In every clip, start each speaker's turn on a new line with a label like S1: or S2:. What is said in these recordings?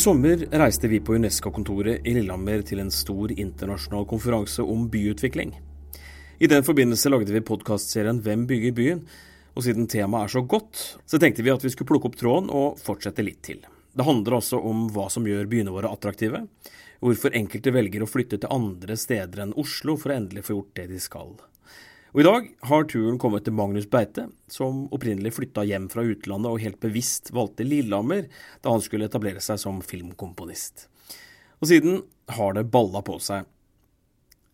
S1: Sommer reiste vi på Unesco-kontoret i Lillehammer til en stor internasjonal konferanse om byutvikling. I den forbindelse lagde vi podkastserien Hvem bygger byen? Og siden temaet er så godt, så tenkte vi at vi skulle plukke opp tråden og fortsette litt til. Det handler også om hva som gjør byene våre attraktive, hvorfor enkelte velger å flytte til andre steder enn Oslo for å endelig få gjort det de skal. Og I dag har turen kommet til Magnus Beite, som opprinnelig flytta hjem fra utlandet og helt bevisst valgte Lillehammer da han skulle etablere seg som filmkomponist. Og siden har det balla på seg.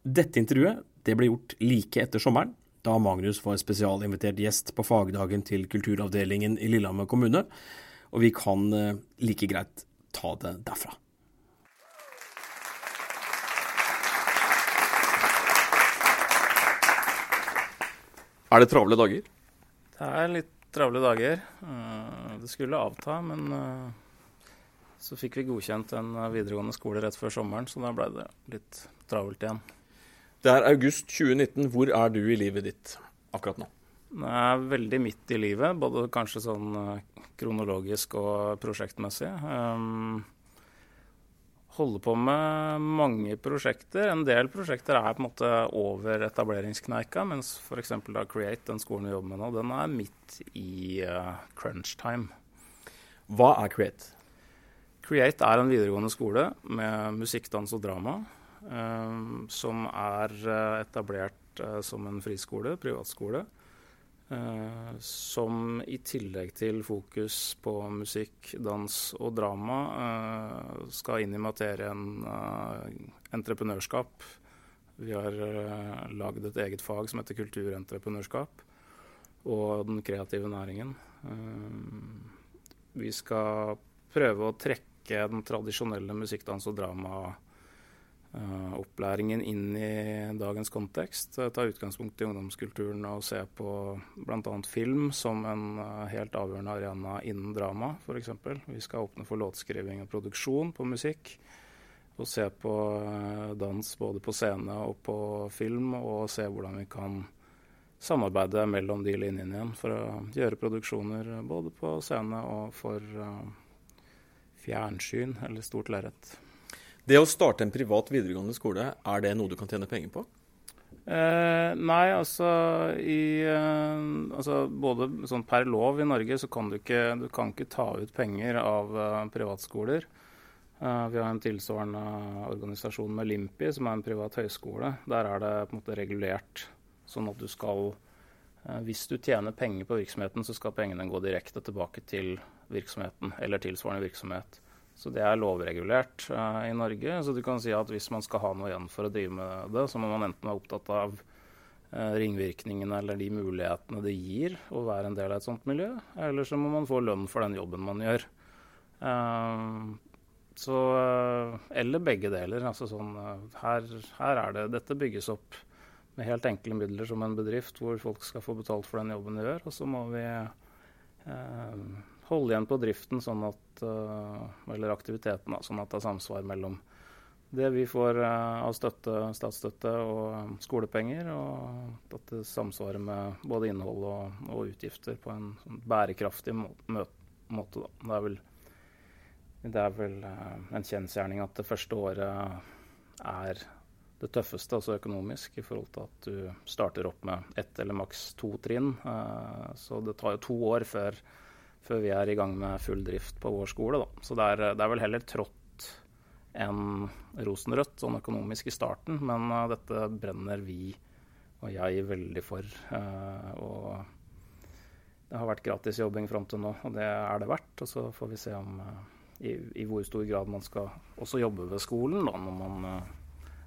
S1: Dette intervjuet det ble gjort like etter sommeren, da Magnus var spesialinvitert gjest på fagdagen til kulturavdelingen i Lillehammer kommune, og vi kan eh, like greit ta det derfra. Er det travle dager?
S2: Det er litt travle dager. Eh, det skulle avta, men eh, så fikk vi godkjent en videregående skole rett før sommeren, så da ble det litt travelt igjen.
S1: Det er august 2019. Hvor er du i livet ditt akkurat nå?
S2: Jeg er veldig midt i livet, både kanskje sånn eh, kronologisk og prosjektmessig. Um, holder på med mange prosjekter. En del prosjekter er på en måte over etableringskneika, mens f.eks. Create, den skolen vi jobber med nå, den er midt i uh, crunch time.
S1: Hva er Create?
S2: Create er en videregående skole med musikk, dans og drama. Um, som er uh, etablert uh, som en friskole, privatskole. Uh, som i tillegg til fokus på musikk, dans og drama uh, skal inn i materien uh, entreprenørskap. Vi har uh, lagd et eget fag som heter kulturentreprenørskap, og den kreative næringen. vi skal prøve å trekke den tradisjonelle musikk, dans og drama opplæringen inn i dagens kontekst. Uh, ta utgangspunkt i ungdomskulturen og se på bl.a. film som en uh, helt avgjørende arena innen drama, f.eks. Vi skal åpne for låtskriving og produksjon på musikk. Og se på dans både på scene og på film, og se hvordan vi kan samarbeide mellom de linjene igjen for å gjøre produksjoner både på scene og for fjernsyn eller stort lerret.
S1: Det å starte en privat videregående skole, er det noe du kan tjene penger på?
S2: Eh, nei, altså, i, eh, altså både sånn per lov i Norge så kan du ikke, du kan ikke ta ut penger av eh, privatskoler. Uh, vi har en tilsvarende organisasjon med Limpi, som er en privat høyskole. Der er det på en måte regulert sånn at du skal uh, Hvis du tjener penger på virksomheten, så skal pengene gå direkte tilbake til virksomheten eller tilsvarende virksomhet. Så det er lovregulert uh, i Norge. Så du kan si at hvis man skal ha noe igjen for å drive med det, så må man enten være opptatt av uh, ringvirkningene eller de mulighetene det gir å være en del av et sånt miljø, eller så må man få lønn for den jobben man gjør. Uh, så Eller begge deler. Altså sånn her, her er det Dette bygges opp med helt enkle midler som en bedrift, hvor folk skal få betalt for den jobben de gjør. Og så må vi holde igjen på driften sånn at, uh, eller aktiviteten, sånn at det er samsvar mellom det vi får uh, av støtte, statsstøtte og skolepenger, og at det samsvarer med både innhold og, og utgifter på en sånn bærekraftig må måte. Det er vel, det er vel uh, en kjensgjerning at det første året er det tøffeste, altså økonomisk, i forhold til at du starter opp med ett eller maks to trinn. så det tar jo to år før før vi er i gang med full drift på vår skole. Da. Så det er, det er vel heller trått enn rosenrødt sånn økonomisk i starten, men uh, dette brenner vi og jeg veldig for. Uh, og det har vært gratis jobbing fram til nå, og det er det verdt. Og så får vi se om uh, i, i, hvor stor grad man skal også jobbe ved skolen da, når man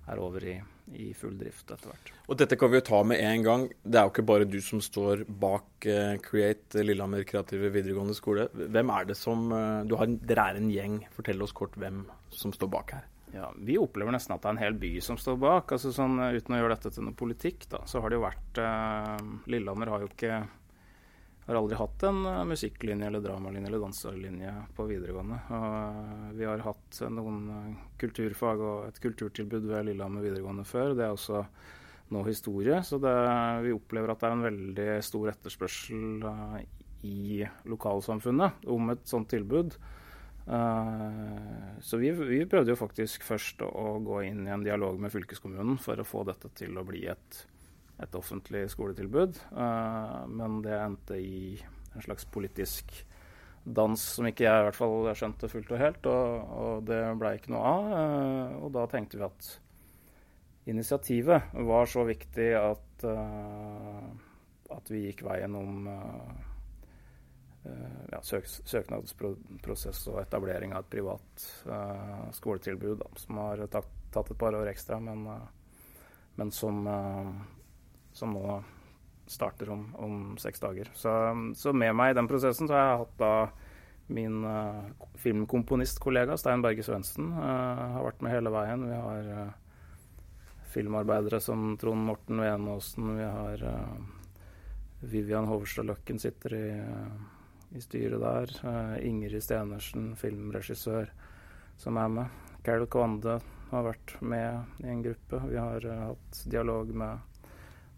S2: er over i, i, full drift etter hvert.
S1: Og Dette kan vi jo ta med en gang. Det er jo ikke bare du som står bak uh, Create Lillehammer kreative videregående skole. Hvem er det som uh, du har, Dere er en gjeng. Fortell oss kort hvem som står bak her.
S2: Ja, Vi opplever nesten at det er en hel by som står bak. altså sånn, Uten å gjøre dette til noe politikk, da, så har det jo vært uh, Lillehammer har jo ikke har aldri hatt en uh, musikklinje eller dramalinje eller danselinje på videregående. Og uh, vi har hatt noen uh, kulturfag og et kulturtilbud ved Lillehammer videregående før. Det er også nå historie. Så det, vi opplever at det er en veldig stor etterspørsel i lokalsamfunnet om et sånt tilbud. Så vi, vi, prøvde jo faktisk først å, gå inn i en dialog med fylkeskommunen for å få dette til å bli et, et offentlig skoletilbud. Uh, men det endte i en slags politisk dans som ikke jeg i hvert fall skjønte fullt og helt, og, og det blei ikke noe av. Uh, og da tenkte vi at initiativet var så viktig at, at vi gikk veien om Eh, ja, søk, søknadsprosess og etablering av et privat uh, skoletilbud da, som har tatt, tatt, et par år ekstra, men, uh, men som, som, nå starter om, om seks dager. Så, så, med meg i den prosessen så har jeg hatt da min filmkomponistkollega Stein Berge Svendsen. har vært med hele veien. Vi har filmarbeidere som Trond Morten Venåsen. Vi har Vivian Hoverstad Løkken sitter i i styret der. Uh, Ingrid Stenersen, filmregissør, som er med. Carol Kvande har vært med i en gruppe. Vi har uh, hatt dialog med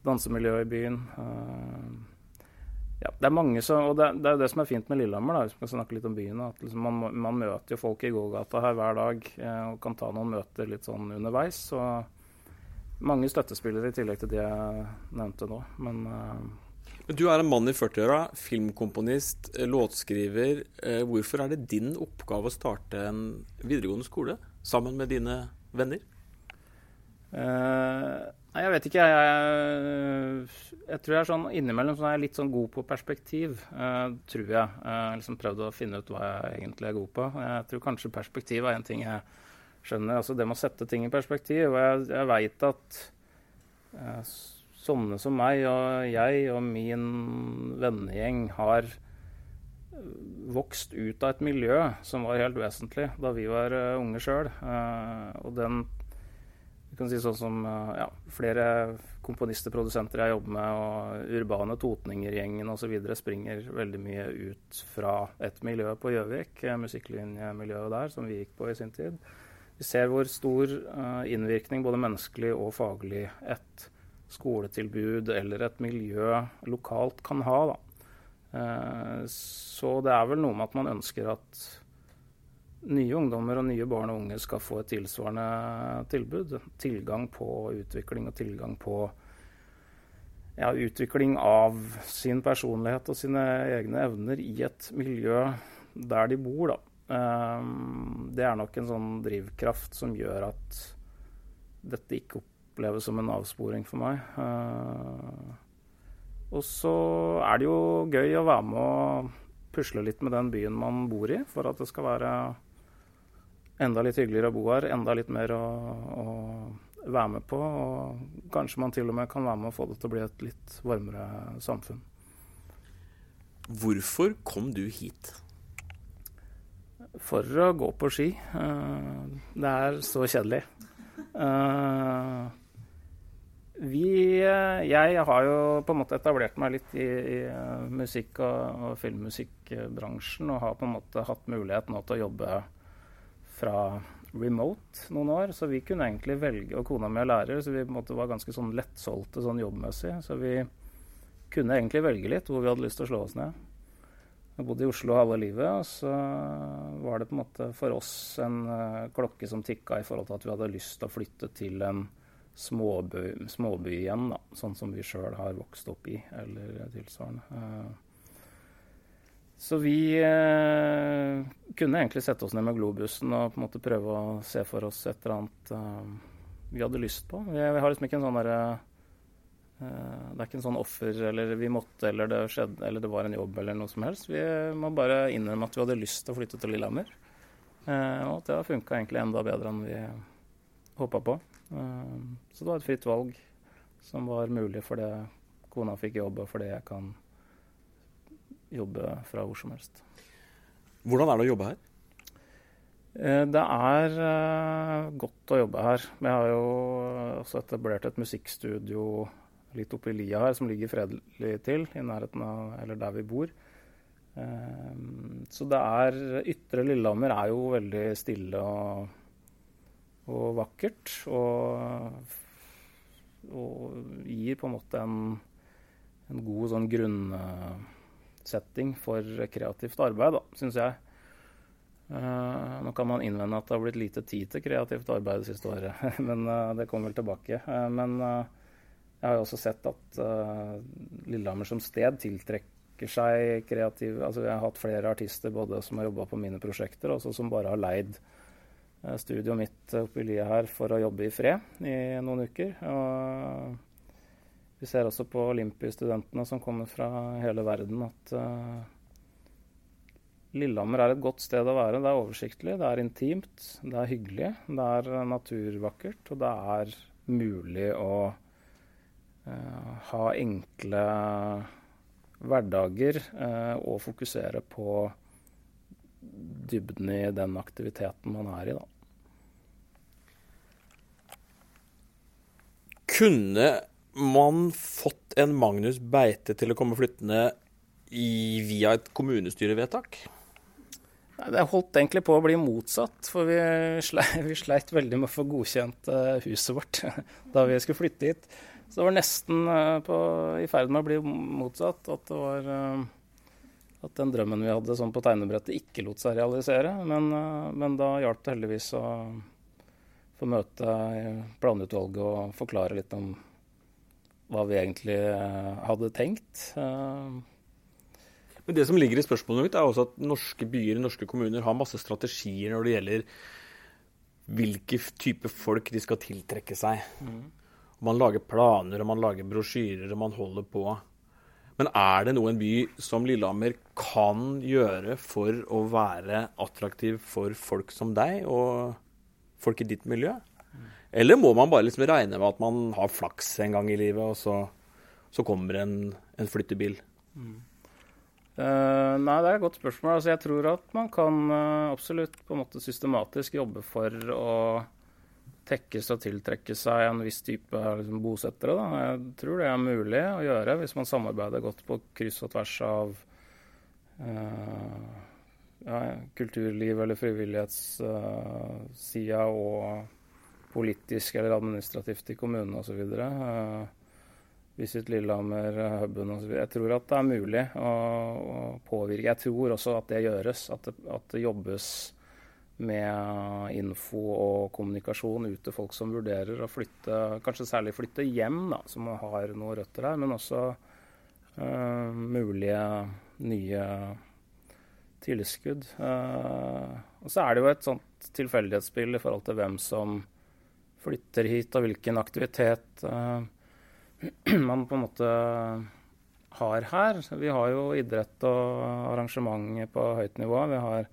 S2: dansemiljøet i byen. Uh, ja, det er mange som, og det, det, er det som er fint med Lillehammer, da, hvis man snakker litt om byen. at liksom man, man, møter jo folk i gågata her hver dag og kan ta noen møter litt sånn underveis. og mange støttespillere i tillegg til de jeg nevnte nå. Men
S1: du er en mann i 40-åra, filmkomponist, eh, låtskriver. Eh, hvorfor er det din oppgave å starte en videregående skole sammen med dine venner?
S2: Uh, nei, jeg vet ikke. Jeg, jeg, tror jeg er sånn innimellom så er jeg litt sånn god på perspektiv. Uh, tror jeg. Jeg har liksom prøvd å finne ut hva jeg egentlig er god på. Jeg tror kanskje perspektiv er en ting jeg skjønner. Altså det med å sette ting i perspektiv. Og jeg, jeg veit at uh, sånne som meg og jeg og min vennegjeng har vokst ut av et miljø som var helt vesentlig da vi var unge sjøl. Uh, eh, og den kan si sånn som uh, ja, flere komponister, produsenter jeg jobber med, og urbane Totninger-gjengen osv. springer veldig mye ut fra et miljø på Gjøvik, musikklinjemiljøet der, som vi gikk på i sin tid. Vi ser hvor stor innvirkning både menneskelig og faglig et skoletilbud eller et miljø lokalt kan ha. Da. Eh, så det er vel noe med at man ønsker at nye ungdommer og nye barn og unge skal få et tilsvarende tilbud. Tilgang på utvikling og tilgang på ja, utvikling av sin personlighet og sine egne evner i et miljø der de bor. Da. Eh, det er nok en sånn drivkraft som gjør at dette ikke oppleves som en avsporing for meg. Uh, og så er det jo gøy å være med og pusle litt med den byen man bor i, for at det skal være enda litt hyggeligere å bo her, enda litt mer å, å være med på. Og kanskje man til og med kan være med å få det til å bli et litt varmere samfunn.
S1: Hvorfor kom du hit?
S2: For å gå på ski. Uh, det er så kjedelig. Uh, vi eh, Jeg har jo på en måte etablert meg litt i, i eh, musikk- og, og, filmmusikkbransjen og har på en måte hatt mulighet nå til å jobbe fra remote noen år. Så vi kunne egentlig velge, og kona mi er lærer, så vi var ganske sånn lettsolgte sånn jobbmessig. Så vi kunne egentlig velge litt hvor vi hadde lyst til å slå oss ned. Jeg bodde i Oslo halve livet, og så var det på en måte for oss en uh, klokke som tikka i forhold til at vi hadde lyst til å flytte til en småby, småby igjen, da, sånn som vi sjøl har vokst opp i, eller tilsvarende. Eh, så vi eh, kunne egentlig sette oss ned med globusen og på en måte prøve å se for oss et eller annet eh, vi hadde lyst på. Vi, vi har liksom ikke en sånn derre det er ikke en sånn offer eller vi måtte eller det skjedde eller det var en jobb eller noe som helst. Vi må bare innrømme at vi hadde lyst til å flytte til Lillehammer. Og at det har funka egentlig enda bedre enn vi håpa på. Eh, så det var et fritt valg som var mulig fordi kona fikk jobb, og fordi jeg kan jobbe fra hvor som helst.
S1: Hvordan er det å jobbe her?
S2: Eh, det er eh, godt å jobbe her. Vi har jo også etablert et musikkstudio litt oppi lia her, som ligger fredelig til, i nærheten av eller der vi bor. Så det er Ytre Lillehammer er jo veldig stille og og vakkert. Og, og gir på en måte en, en god sånn grunnsetting for kreativt arbeid, syns jeg. Uh, nå kan man innvende at det har blitt lite tid til kreativt arbeid det siste året, men uh, det kommer vel tilbake. Uh, men jeg har jo også sett at Lillehammer som sted tiltrekker seg kreative Altså jeg har hatt flere artister både som har jobba på mine prosjekter, og som bare har leid studioet mitt oppi lia her for å jobbe i fred i noen uker. Og vi ser også på Olympi-studentene som kommer fra hele verden, at Lillehammer er et godt sted å være. Det er oversiktlig, det er intimt, det er hyggelig, det er naturvakkert, og det er mulig å uh, ha enkle hverdager uh, og fokusere på dybden i den aktiviteten man er i, da.
S1: Kunne man fått en Magnus Beite til å komme flyttende i, via et kommunestyrevedtak?
S2: Det holdt egentlig på å bli motsatt, for vi, sleit, vi sleit veldig med å få godkjent uh, huset vårt da vi skulle flytte hit. Så det var nesten uh, på, i ferd med å bli motsatt. At, var, uh, at den drømmen vi hadde sånn på tegnebrettet, ikke lot seg realisere. Men, men da hjalp det heldigvis å få møte planutvalget og forklare litt om hva vi egentlig hadde tenkt.
S1: Men det som ligger i spørsmålet mitt, er også at norske byer norske kommuner har masse strategier når det gjelder hvilke type folk de skal tiltrekke seg. Mm. Man lager planer, og man lager brosjyrer, og man holder på. Men er det noe en by som Lillehammer kan gjøre for å være attraktiv for folk som deg og folk i ditt miljø? Eller må man bare liksom regne med at man har flaks en gang i livet, og så, så kommer en, en flyttebil? Mm.
S2: Uh, nei, det er et godt spørsmål. Altså, jeg tror at man kan uh, absolutt på en måte systematisk jobbe for å tekkes og tiltrekke seg en viss type liksom, bosettere. Da. Jeg tror det er mulig å gjøre hvis man samarbeider godt på kryss og tvers av uh, ja, kulturliv eller frivillighetssida og politisk eller administrativt i kommunene osv. Uh, Visit Lillehammer, Hubben osv. Jeg tror at det er mulig å, å, påvirke. Jeg tror også at det gjøres. At det, at det, jobbes med info og kommunikasjon ut til folk som vurderer å flytte, kanskje særlig flytte hjem, da, som har noen røtter her, men også uh, mulige nye tilskudd. Uh, og så er det jo et sånt tilfeldighetsspill i forhold til hvem som flytter hit, og hvilken aktivitet. Uh, man på en måte har her. Vi har jo idrett og arrangement på høyt nivå. Vi har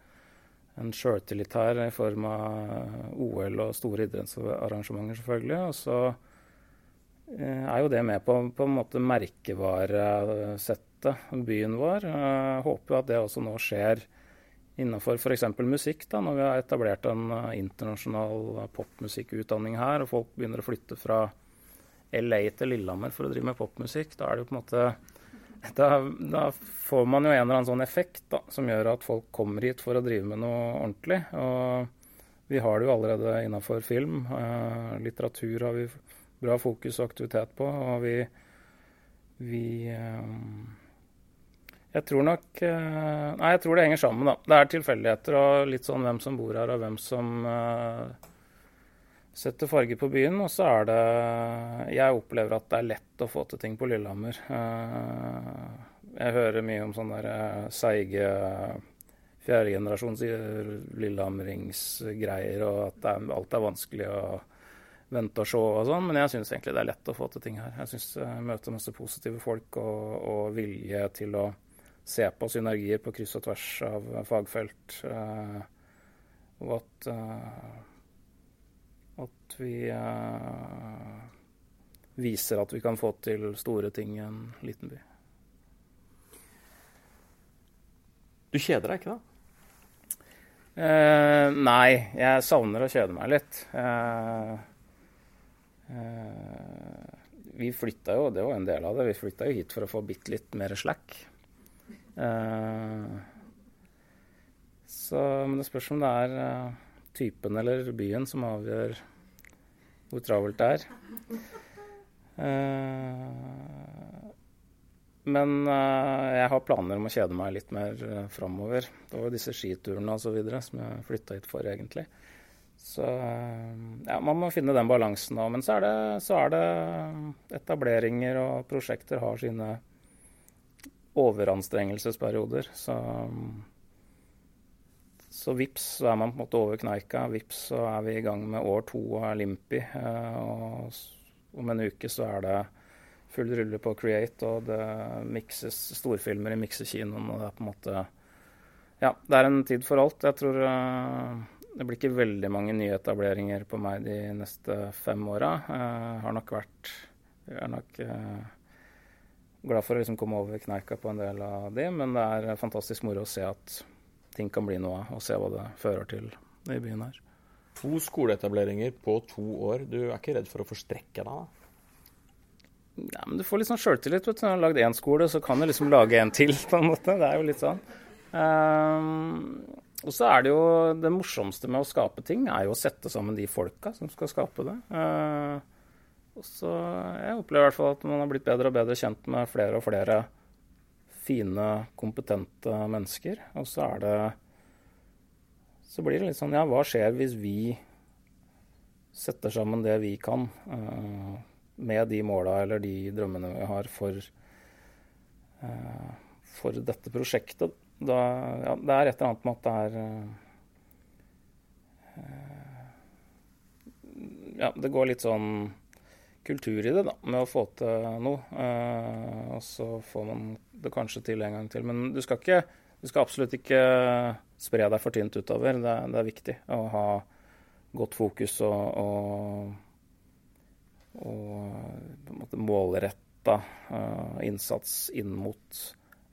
S2: en sjøltillit her i form av OL og store idrettsarrangementer, selvfølgelig. Og så eh, er jo det med på på en måte merkevaresettet byen vår. Jeg håper at det også nå skjer innenfor f.eks. musikk, da, når vi har etablert en eh, internasjonal popmusikkutdanning her, og folk begynner å flytte fra LA til Lillehammer for å drive med popmusikk. Da er det jo på en måte da, da, får man jo en eller annen sånn effekt da, som gjør at folk kommer hit for å drive med noe ordentlig. Og vi har det jo allerede innafor film. Eh, litteratur har vi bra fokus og aktivitet på. Og vi, vi eh, Jeg tror nok eh, Nei, jeg tror det henger sammen, da. Det er tilfeldigheter og litt sånn hvem som bor her, og hvem som uh, setter farge på byen. Og så er det Jeg opplever at det er lett å få til ting på Lillehammer. Uh, jeg hører mye om sånne der seige fjerdegenerasjons Lillehammeringsgreier, og at er, alt er vanskelig å vente og se og sånn. Men jeg syns egentlig det er lett å få til ting her. Jeg syns jeg møter masse positive folk og, og, vilje til å se på synergier på kryss og tvers av fagfelt. Eh, og at at vi uh, viser at vi kan få til store ting i en liten by.
S1: Du kjeder deg ikke, da?
S2: Eh, nei, jeg savner å kjede meg litt. Uh, vi flytta jo, det var en del av det, vi flytta jo hit for å få bitte litt mer slack. Så, men det spørs om det er typen eller byen som avgjør hvor travelt det er. Eh, men jeg har planer om å kjede meg litt mer framover. Det var jo disse skiturene videre som jeg flytta hit for, egentlig. Så ja, man må finne den balansen òg. Men så er, det, så er det etableringer og prosjekter har sine overanstrengelsesperioder. Så, så vips, så er man på en måte over kneika. Vips, så er vi i gang med år to av Limpi. Og om en uke så er det full rulle på Create, og det mikses storfilmer i miksekinoen. Og det er på en måte Ja, det er en tid for alt. Jeg tror uh, det blir ikke veldig mange nyetableringer på meg de neste fem åra. Uh, har nok vært Jeg har nok glad for å liksom komme over kneika på en del av de, men det er fantastisk moro å se at ting kan bli noe av, og se hva det fører til i byen her.
S1: To skoleetableringer på to år. Du er ikke redd for å forstrekke deg? da?
S2: Ja, men Du får litt sånn sjøltillit. Du har lagd én skole, så kan du liksom lage en til, på en måte. Det er jo litt sånn. Um, og så er det jo det morsomste med å skape ting, er jo å sette sammen de folka som skal skape det. Uh, så Jeg opplever i hvert fall at man har blitt bedre og bedre kjent med flere og flere fine, kompetente mennesker. Og så er det Så blir det litt sånn Ja, hva skjer hvis vi setter sammen det vi kan? Uh, med de måla eller de drømmene vi har for, uh, for dette prosjektet. Da, ja, det er et eller annet med at det er uh, Ja, det går litt sånn kultur i det, da, med å få til noe. Uh, og så får man det kanskje til en gang til. Men du skal, ikke, du skal absolutt ikke spre deg for tynt utover. Det, det er viktig å ha godt fokus og, og og målretta uh, innsats inn mot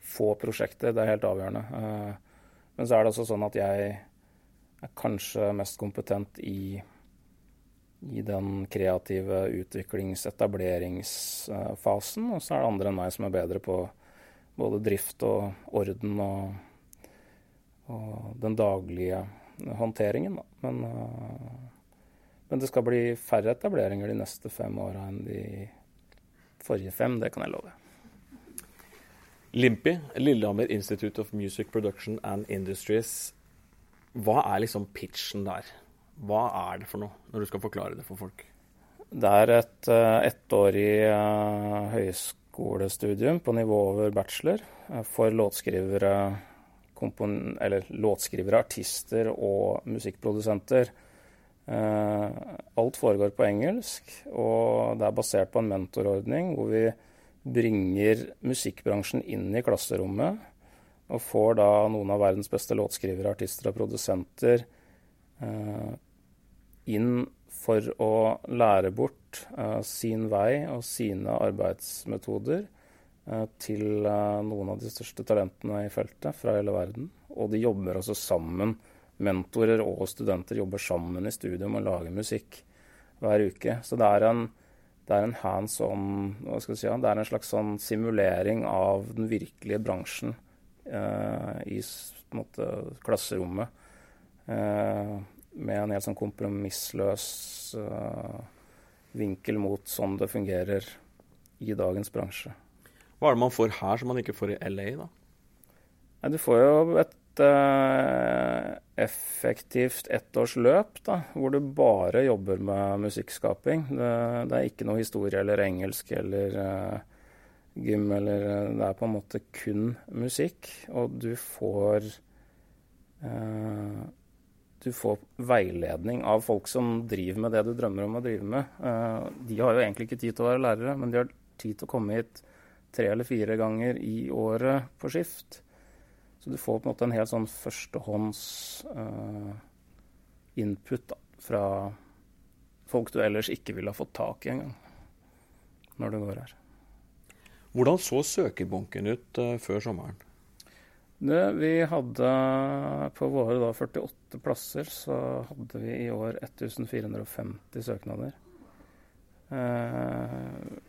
S2: få prosjekter. Det er helt avgjørende. Uh, men så er det også sånn at jeg er kanskje mest kompetent i, i den kreative utviklings-, etableringsfasen. Og så er det andre enn meg som er bedre på både drift og orden og, og den daglige håndteringen. Men uh, men det skal bli færre etableringer de neste fem åra enn de forrige fem, det kan jeg love.
S1: Limpi, Lillehammer Institute of Music Production and Industries. Hva er liksom pitchen der? Hva er det for noe, når du skal forklare det for folk?
S2: Det er et uh, ettårig uh, høyskolestudium på nivå over bachelor uh, for låtskrivere, låtskrivere, artister og musikkprodusenter. Alt foregår på engelsk, og det er basert på en mentorordning hvor vi bringer musikkbransjen inn i klasserommet og får da noen av verdens beste låtskrivere, artister og produsenter inn for å lære bort uh, sin vei og sine arbeidsmetoder til noen av de største talentene i feltet fra hele verden. Og de jobber også sammen mentorer og studenter jobber sammen i studio med å lage musikk hver uke. Så det er en, det er en hands on hva skal si, Det er en slags sånn simulering av den virkelige bransjen i måte, klasserommet. Eh, med en helt sånn kompromissløs uh, vinkel mot sånn det fungerer i dagens bransje.
S1: Hva er det man får her som man ikke får i LA, da?
S2: Nei, du får jo et uh, effektivt ettårsløp da, hvor du bare jobber med musikkskaping. Det, det, er ikke noe historie eller engelsk eller uh, gym eller uh, Det er på en måte kun musikk. Og du får Du får veiledning av folk som driver med det du drømmer om å drive med. de har jo egentlig ikke tid til å være lærere, men de har tid til å komme hit tre eller fire ganger i året på skift. Så du får på en måte en helt sånn førstehånds uh, input fra folk du ellers ikke ville ha fått tak i engang, når du går her.
S1: Hvordan så søkerbunken ut uh, før sommeren?
S2: Det, vi hadde På våre da 48 plasser så hadde vi i år 1450 søknader. Uh,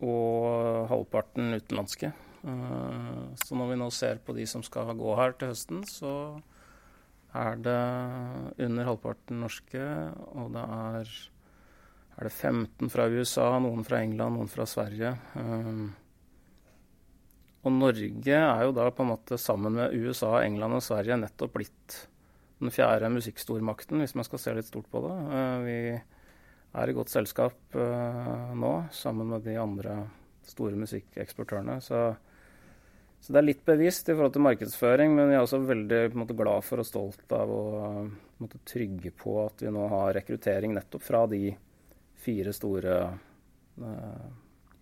S2: og halvparten utenlandske. Eh, så når vi nå ser på de som skal gå her til høsten, så er det under halvparten norske, og det er, er det 15 fra USA, noen fra England, noen fra Sverige. Eh, og Norge er jo da på en måte sammen med USA, England og Sverige nettopp blitt den fjerde musikkstormakten, hvis man skal se litt stort på det. Uh, vi er i godt selskap uh, nå, sammen med de andre store musikkeksportørene. Så, så, det er litt bevisst i forhold til markedsføring, men jeg er også veldig måte, glad for og stolt av å måte, trygge på at vi nå har rekruttering nettopp fra de fire store uh,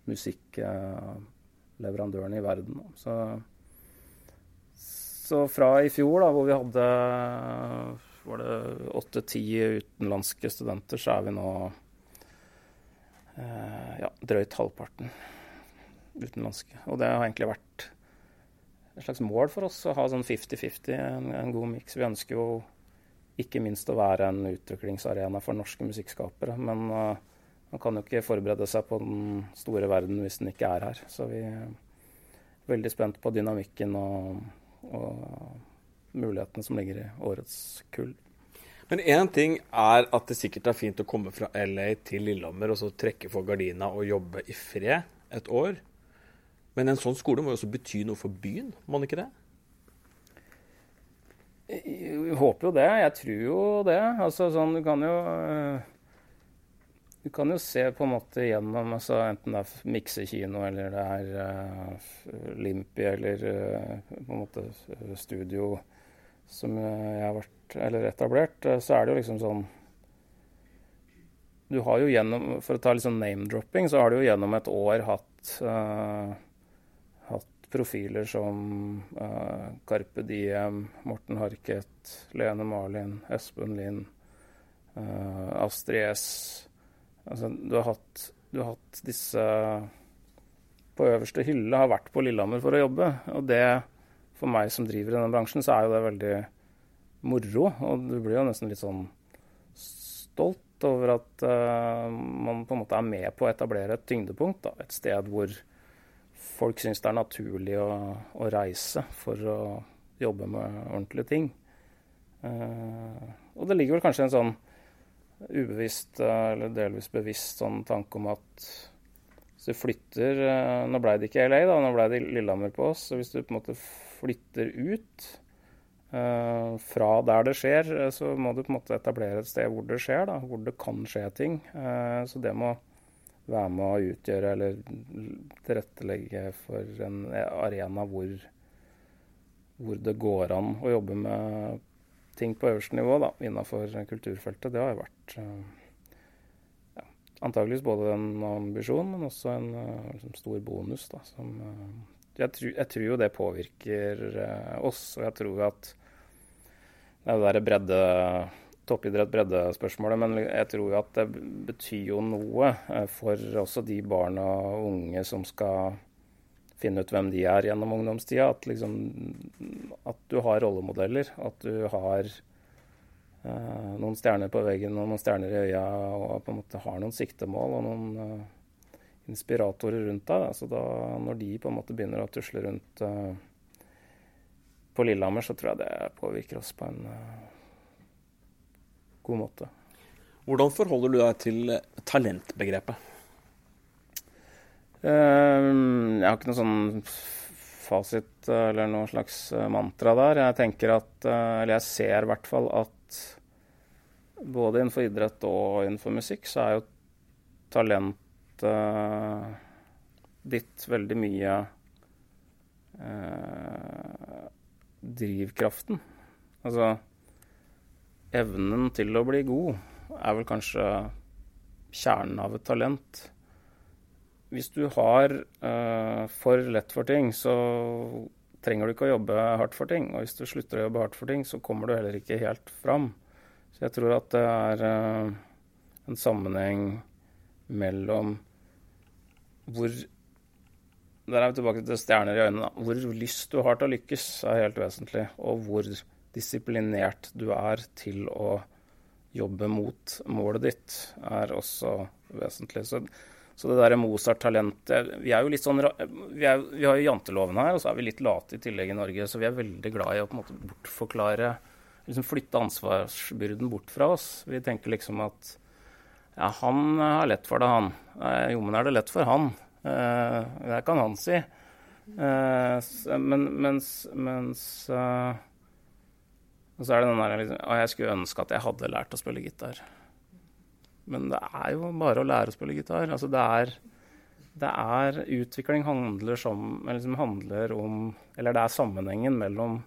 S2: musikkleverandørene i verden. Så, så, fra i fjor, da, hvor vi hadde var det åtte-ti utenlandske studenter, så er vi nå eh, ja, drøyt halvparten utenlandske. Og det har egentlig vært et slags mål for oss å ha sånn 50-50, en, en, god miks. Vi ønsker jo ikke minst å være en utviklingsarena for norske musikkskapere. Men uh, man kan jo ikke forberede seg på den store verden hvis den ikke er her. Så vi er veldig spent på dynamikken og, og mulighetene som ligger i årets kull.
S1: Men én ting er at det sikkert er fint å komme fra LA til Lillehammer og så trekke for gardina og jobbe i fred et år. Men en sånn skole må jo også bety noe for byen, må den ikke det?
S2: Jeg håper jo det. Jeg tror jo det. Altså sånn, du kan jo øh, du kan jo se på en måte gjennom altså, enten det er miksekino eller det er uh, Limpi eller uh, på en måte studio som jeg har vært eller etablert, uh, så er det jo liksom sånn Du har jo gjennom For å ta litt sånn name-dropping, så har du jo gjennom et år hatt uh, hatt profiler som Carpe Diem, Morten Harket, Lene Marlin, Espen Lind, Astrid S Altså, du har, hatt, du har hatt disse på øverste hylle, har vært på Lillehammer for å jobbe. Og det, for meg som driver i denne bransjen, så er jo det veldig moro. Og du blir jo nesten litt sånn stolt over at uh, man på en måte er med på å etablere et tyngdepunkt. Da. Et sted hvor folk syns det er naturlig å, å, reise for å jobbe med ordentlige ting. Uh, og det ligger vel kanskje en sånn ubevisst eller delvis bevisst sånn tanke om at hvis du flytter eh, Nå ble det ikke LA, da, nå ble det Lillehammer på oss. Så hvis du på en måte flytter ut uh, fra der det skjer, eh, så må du på en måte etablere et sted hvor det skjer, da, hvor det kan skje ting. Uh, så det må være med å utgjøre eller tilrettelegge for en arena hvor, hvor det går an å jobbe med ting på øverste nivå da, innenfor kulturfeltet, det har jo vært uh, ja, antageligvis både en ambisjon, men også en uh, liksom stor bonus. Da, som, uh, jeg, tror, jeg, tror jo det påvirker oss, og jeg tror at det er det derre bredde toppidrett bredde-spørsmålet, men jeg tror jo at det betyr jo noe for også de barna og unge som skal finne ut hvem de er gjennom ungdomstida. At, liksom, at du har rollemodeller. At du har uh, noen stjerner på veggen og noen stjerner i øya, og på en måte har noen siktemål og noen uh, inspiratorer rundt deg. Så da, når de på en måte begynner å tusle rundt uh, på Lillehammer, så tror jeg det påvirker oss på en god måte.
S1: Hvordan forholder du deg til talentbegrepet?
S2: Ehm, jeg har ikke noen sånn fasit eller noen slags eh, mantra der. Jeg tenker at, eh, eller jeg ser i hvert fall at både innenfor idrett og innenfor musikk så er jo talentet ditt veldig mye eh, drivkraften. Altså evnen til å bli god er vel kanskje kjernen av et talent hvis du har uh, for lett for ting, så trenger du ikke å jobbe hardt for ting. Og hvis du slutter å jobbe hardt for ting, så kommer du heller ikke helt fram. Så jeg tror at det er uh, en sammenheng mellom hvor Der er vi tilbake til stjerner i øynene. Hvor lyst du har til å lykkes, er helt vesentlig. Og hvor disiplinert du er til å jobbe mot målet ditt, er også vesentlig. Så så det derre Mozart-talentet Vi er jo litt sånn vi, er, vi, har jo janteloven her, og så er vi litt late i tillegg i Norge. Så vi er veldig glad i å på en måte bortforklare liksom Flytte ansvarsbyrden bort fra oss. Vi tenker liksom at ja, han har lett for det, han. Jo, men er det lett for han? Eh, det kan han si. Eh, men, mens, mens eh, så er det den der liksom, jeg skulle ønske at jeg hadde lært å spille gitar. Men det er jo bare å lære å spille gitar. Altså det er, det er Utvikling handler, som, liksom handler om Eller det er sammenhengen mellom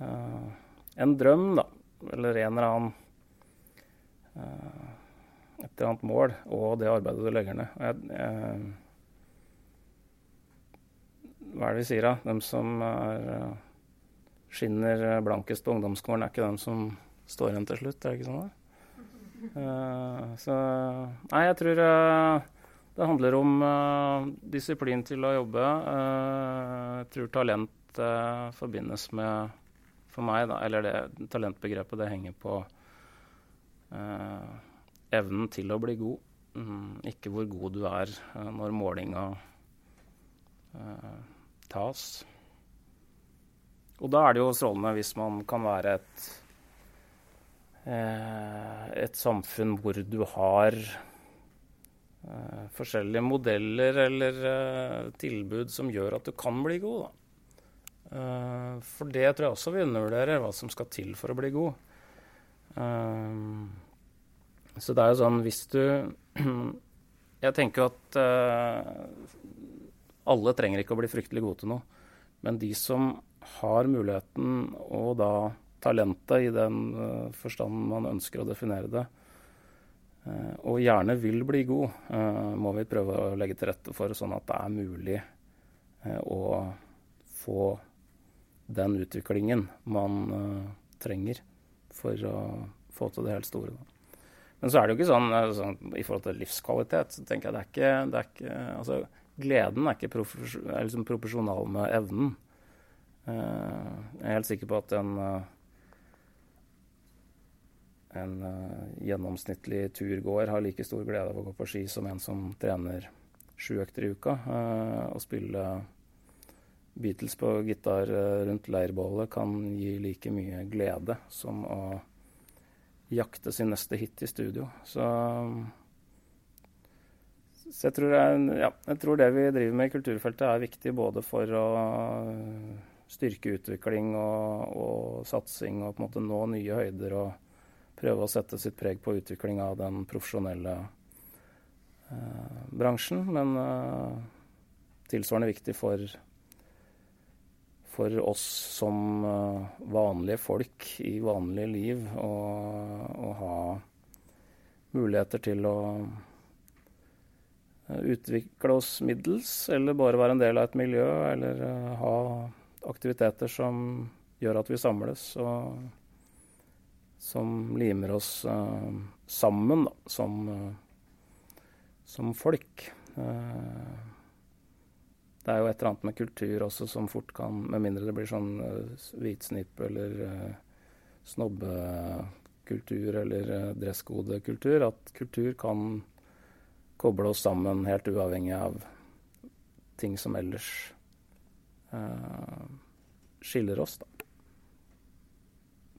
S2: uh, en drøm, da, eller en eller annen et eller annet mål, og det arbeidet du legger ned. Jeg, jeg, hva er det vi sier, da? De som er, eh, skinner blankest på ungdomsskolen, er ikke de som står igjen til slutt, er det ikke sånn? Uh, så Nei, jeg tror uh, det handler om uh, disiplin til å jobbe. jeg tror talent forbindes med For meg, da, eller det talentbegrepet, det henger på evnen til å bli god. Mm, ikke hvor god du er når målinga tas. Og da er det jo strålende hvis man kan være et, eh, et samfunn hvor du har eh, forskjellige modeller eller eh, tilbud som gjør at du kan bli god. Da. for det tror jeg også vi undervurderer, hva som skal til for å bli god. så det er jo sånn hvis du Jeg tenker at alle trenger ikke å bli fryktelig gode til noe. Men de som har muligheten og da talentet i den uh, forstand man ønsker å definere det, uh, og gjerne vil bli god, uh, må vi prøve å legge til rette for, sånn at det er mulig å få den utviklingen man trenger for å få til det helt store. Men så er det jo ikke sånn, sånn, i forhold til livskvalitet, så tenker jeg det er ikke, det er ikke altså, gleden er ikke liksom proporsjonal med evnen. Jeg er helt sikker på at en, en uh, gjennomsnittlig turgåer har like stor glede av å gå på ski som en som trener sju økter i uka. Å spille Beatles på gitar rundt leirbålet kan gi like mye glede som å jakte sin neste hit i studio. Så så jeg tror, jeg, ja, jeg tror, det vi driver med i kulturfeltet er viktig både for å styrke utvikling og, og satsing og på en måte nå nye høyder og prøve å sette sitt preg på utvikling av den profesjonelle eh, bransjen. Men eh, tilsvarende viktig for, for oss som eh, vanlige folk i vanlige liv å ha muligheter til å Eh, utvikle oss middels, eller bare være en del av et miljø, eller uh, ha aktiviteter som gjør at vi samles, og som limer oss uh, sammen da, som, uh, som folk. det er jo et eller annet med kultur også som fort kan, med mindre det blir sånn hvitsnipp eller snobbekultur eller dresskodekultur, at kultur kan koble oss sammen helt uavhengig av ting som ellers uh, skiller oss, da.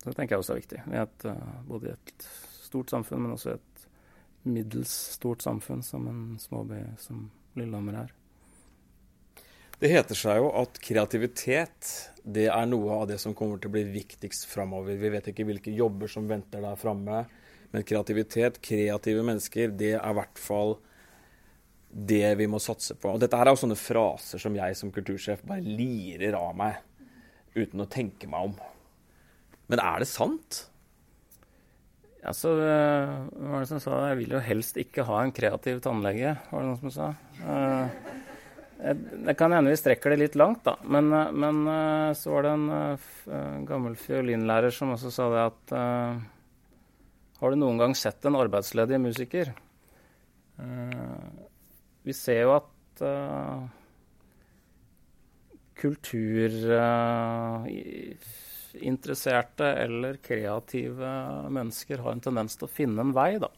S2: Det tenker jeg også er viktig. Vi er et, uh, både i et stort samfunn, men også et middels stort samfunn som en småby som Lillehammer er.
S1: Det heter seg jo at kreativitet det er noe av det som kommer til å bli viktigst framover. Vi vet ikke hvilke jobber som venter der framme, men kreativitet, kreative mennesker, det er i hvert fall det vi må satse på. Og dette her er jo sånne fraser som jeg som kultursjef bare lirer av meg uten å tenke meg om. Men er det sant?
S2: Ja, så uh, var det som sa Jeg vil jo helst ikke ha en kreativ tannlege, var det noen som sa. Uh, det kan hende vi strekker det litt langt, da. Men, uh, men så var det en gammel fiolinlærer som også sa det at Har du noen gang sett en arbeidsledig musiker? vi ser jo at uh, kulturinteresserte uh, eller kreative mennesker har en tendens til å finne en vei, da.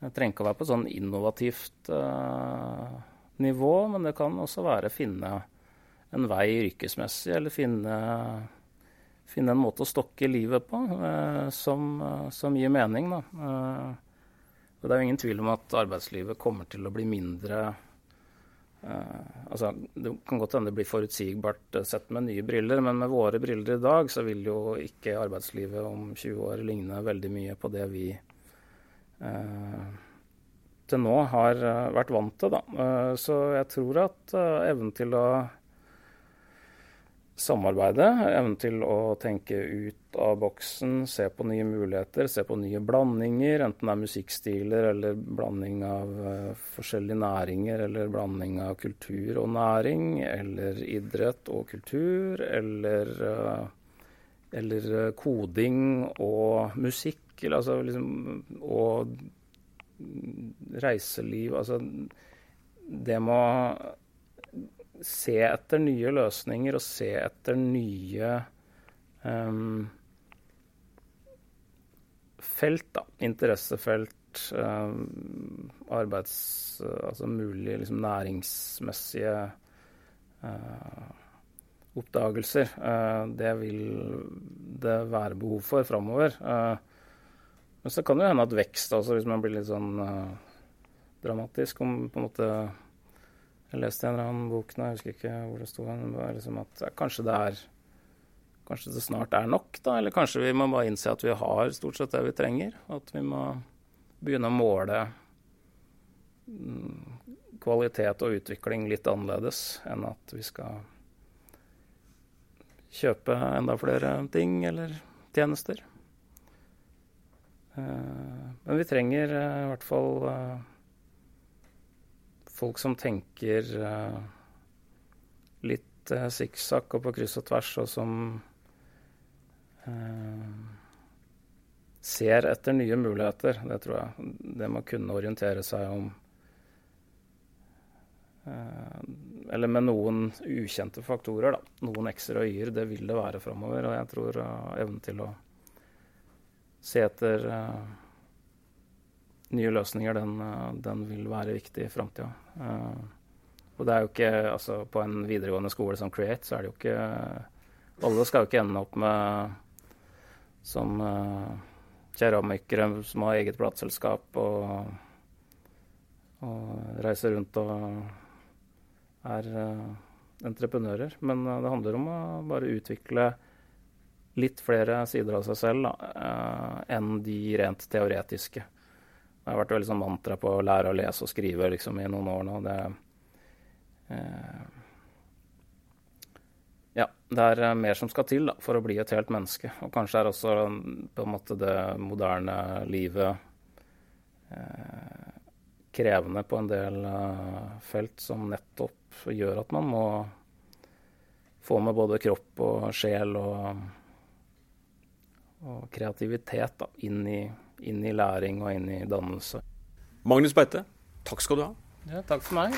S2: Det trenger ikke å være på sånn innovativt uh, nivå, men det kan også være å finne en vei yrkesmessig, eller finne, finne en måte å stokke livet på som, som, gir mening, da. Og det er jo ingen tvil om at arbeidslivet kommer til å bli mindre Uh, altså, det kan godt hende det blir forutsigbart uh, sett med nye briller, men med våre briller i dag så vil jo ikke arbeidslivet om 20 år ligne veldig mye på det vi uh, til nå har vært vant til. Da. så jeg tror at evnen til å samarbeide, evnen til å tenke ut av boksen, se på nye muligheter, se på nye blandinger, enten det er musikkstiler eller blanding av uh, forskjellige næringer, eller blanding av kultur og næring, eller idrett og kultur, eller, uh, eller uh, koding og musikk, eller, altså, liksom, og reiseliv Altså det må se etter nye løsninger og se etter nye um, felt, da. Interessefelt, um, arbeids... Altså mulige liksom, næringsmessige uh, oppdagelser. Uh, det vil det være behov for framover. Uh, men så kan det jo hende at vekst, altså hvis man blir litt sånn dramatisk om på en måte jeg leste en eller annen bok nå, jeg husker ikke hvor det sto, liksom at kanskje det er Kanskje det snart er nok, da. Eller kanskje vi må bare innse at vi har stort sett det vi trenger. At vi må begynne å måle mm, kvalitet og utvikling litt annerledes enn at vi skal kjøpe enda flere ting eller tjenester. Eh, men vi trenger eh, i hvert fall eh, folk som tenker uh, litt uh, sikksakk og på kryss og tvers, og som uh, ser etter nye muligheter. Det tror jeg. Det må kunne orientere seg om uh, Eller med noen ukjente faktorer, da. Noen x-er og y-er. Det vil det være framover. Og jeg tror evnen til å se etter nye løsninger, den, eh, den vil være viktig i framtida. Uh, og det er jo ikke Altså, på en videregående skole som Create, så er det jo ikke Alle skal jo ikke ende opp med som uh, keramikere som har eget plateselskap og, og reiser rundt og er entreprenører. Men det handler om å bare utvikle litt flere sider av seg selv da, enn de rent teoretiske. Det har vært veldig sånn mantra på å lære å lese og skrive liksom, i noen år nå. Det, eh, ja, det er eh, mer som skal til da, for å bli et helt menneske. Og kanskje er også på en måte det moderne livet eh, krevende på en del eh, felt som nettopp gjør at man må få med både kropp og sjel og, og kreativitet da, inn i inn i læring og inn i dannelse.
S1: Magnus Beite, takk skal du ha.
S2: Ja, takk for meg.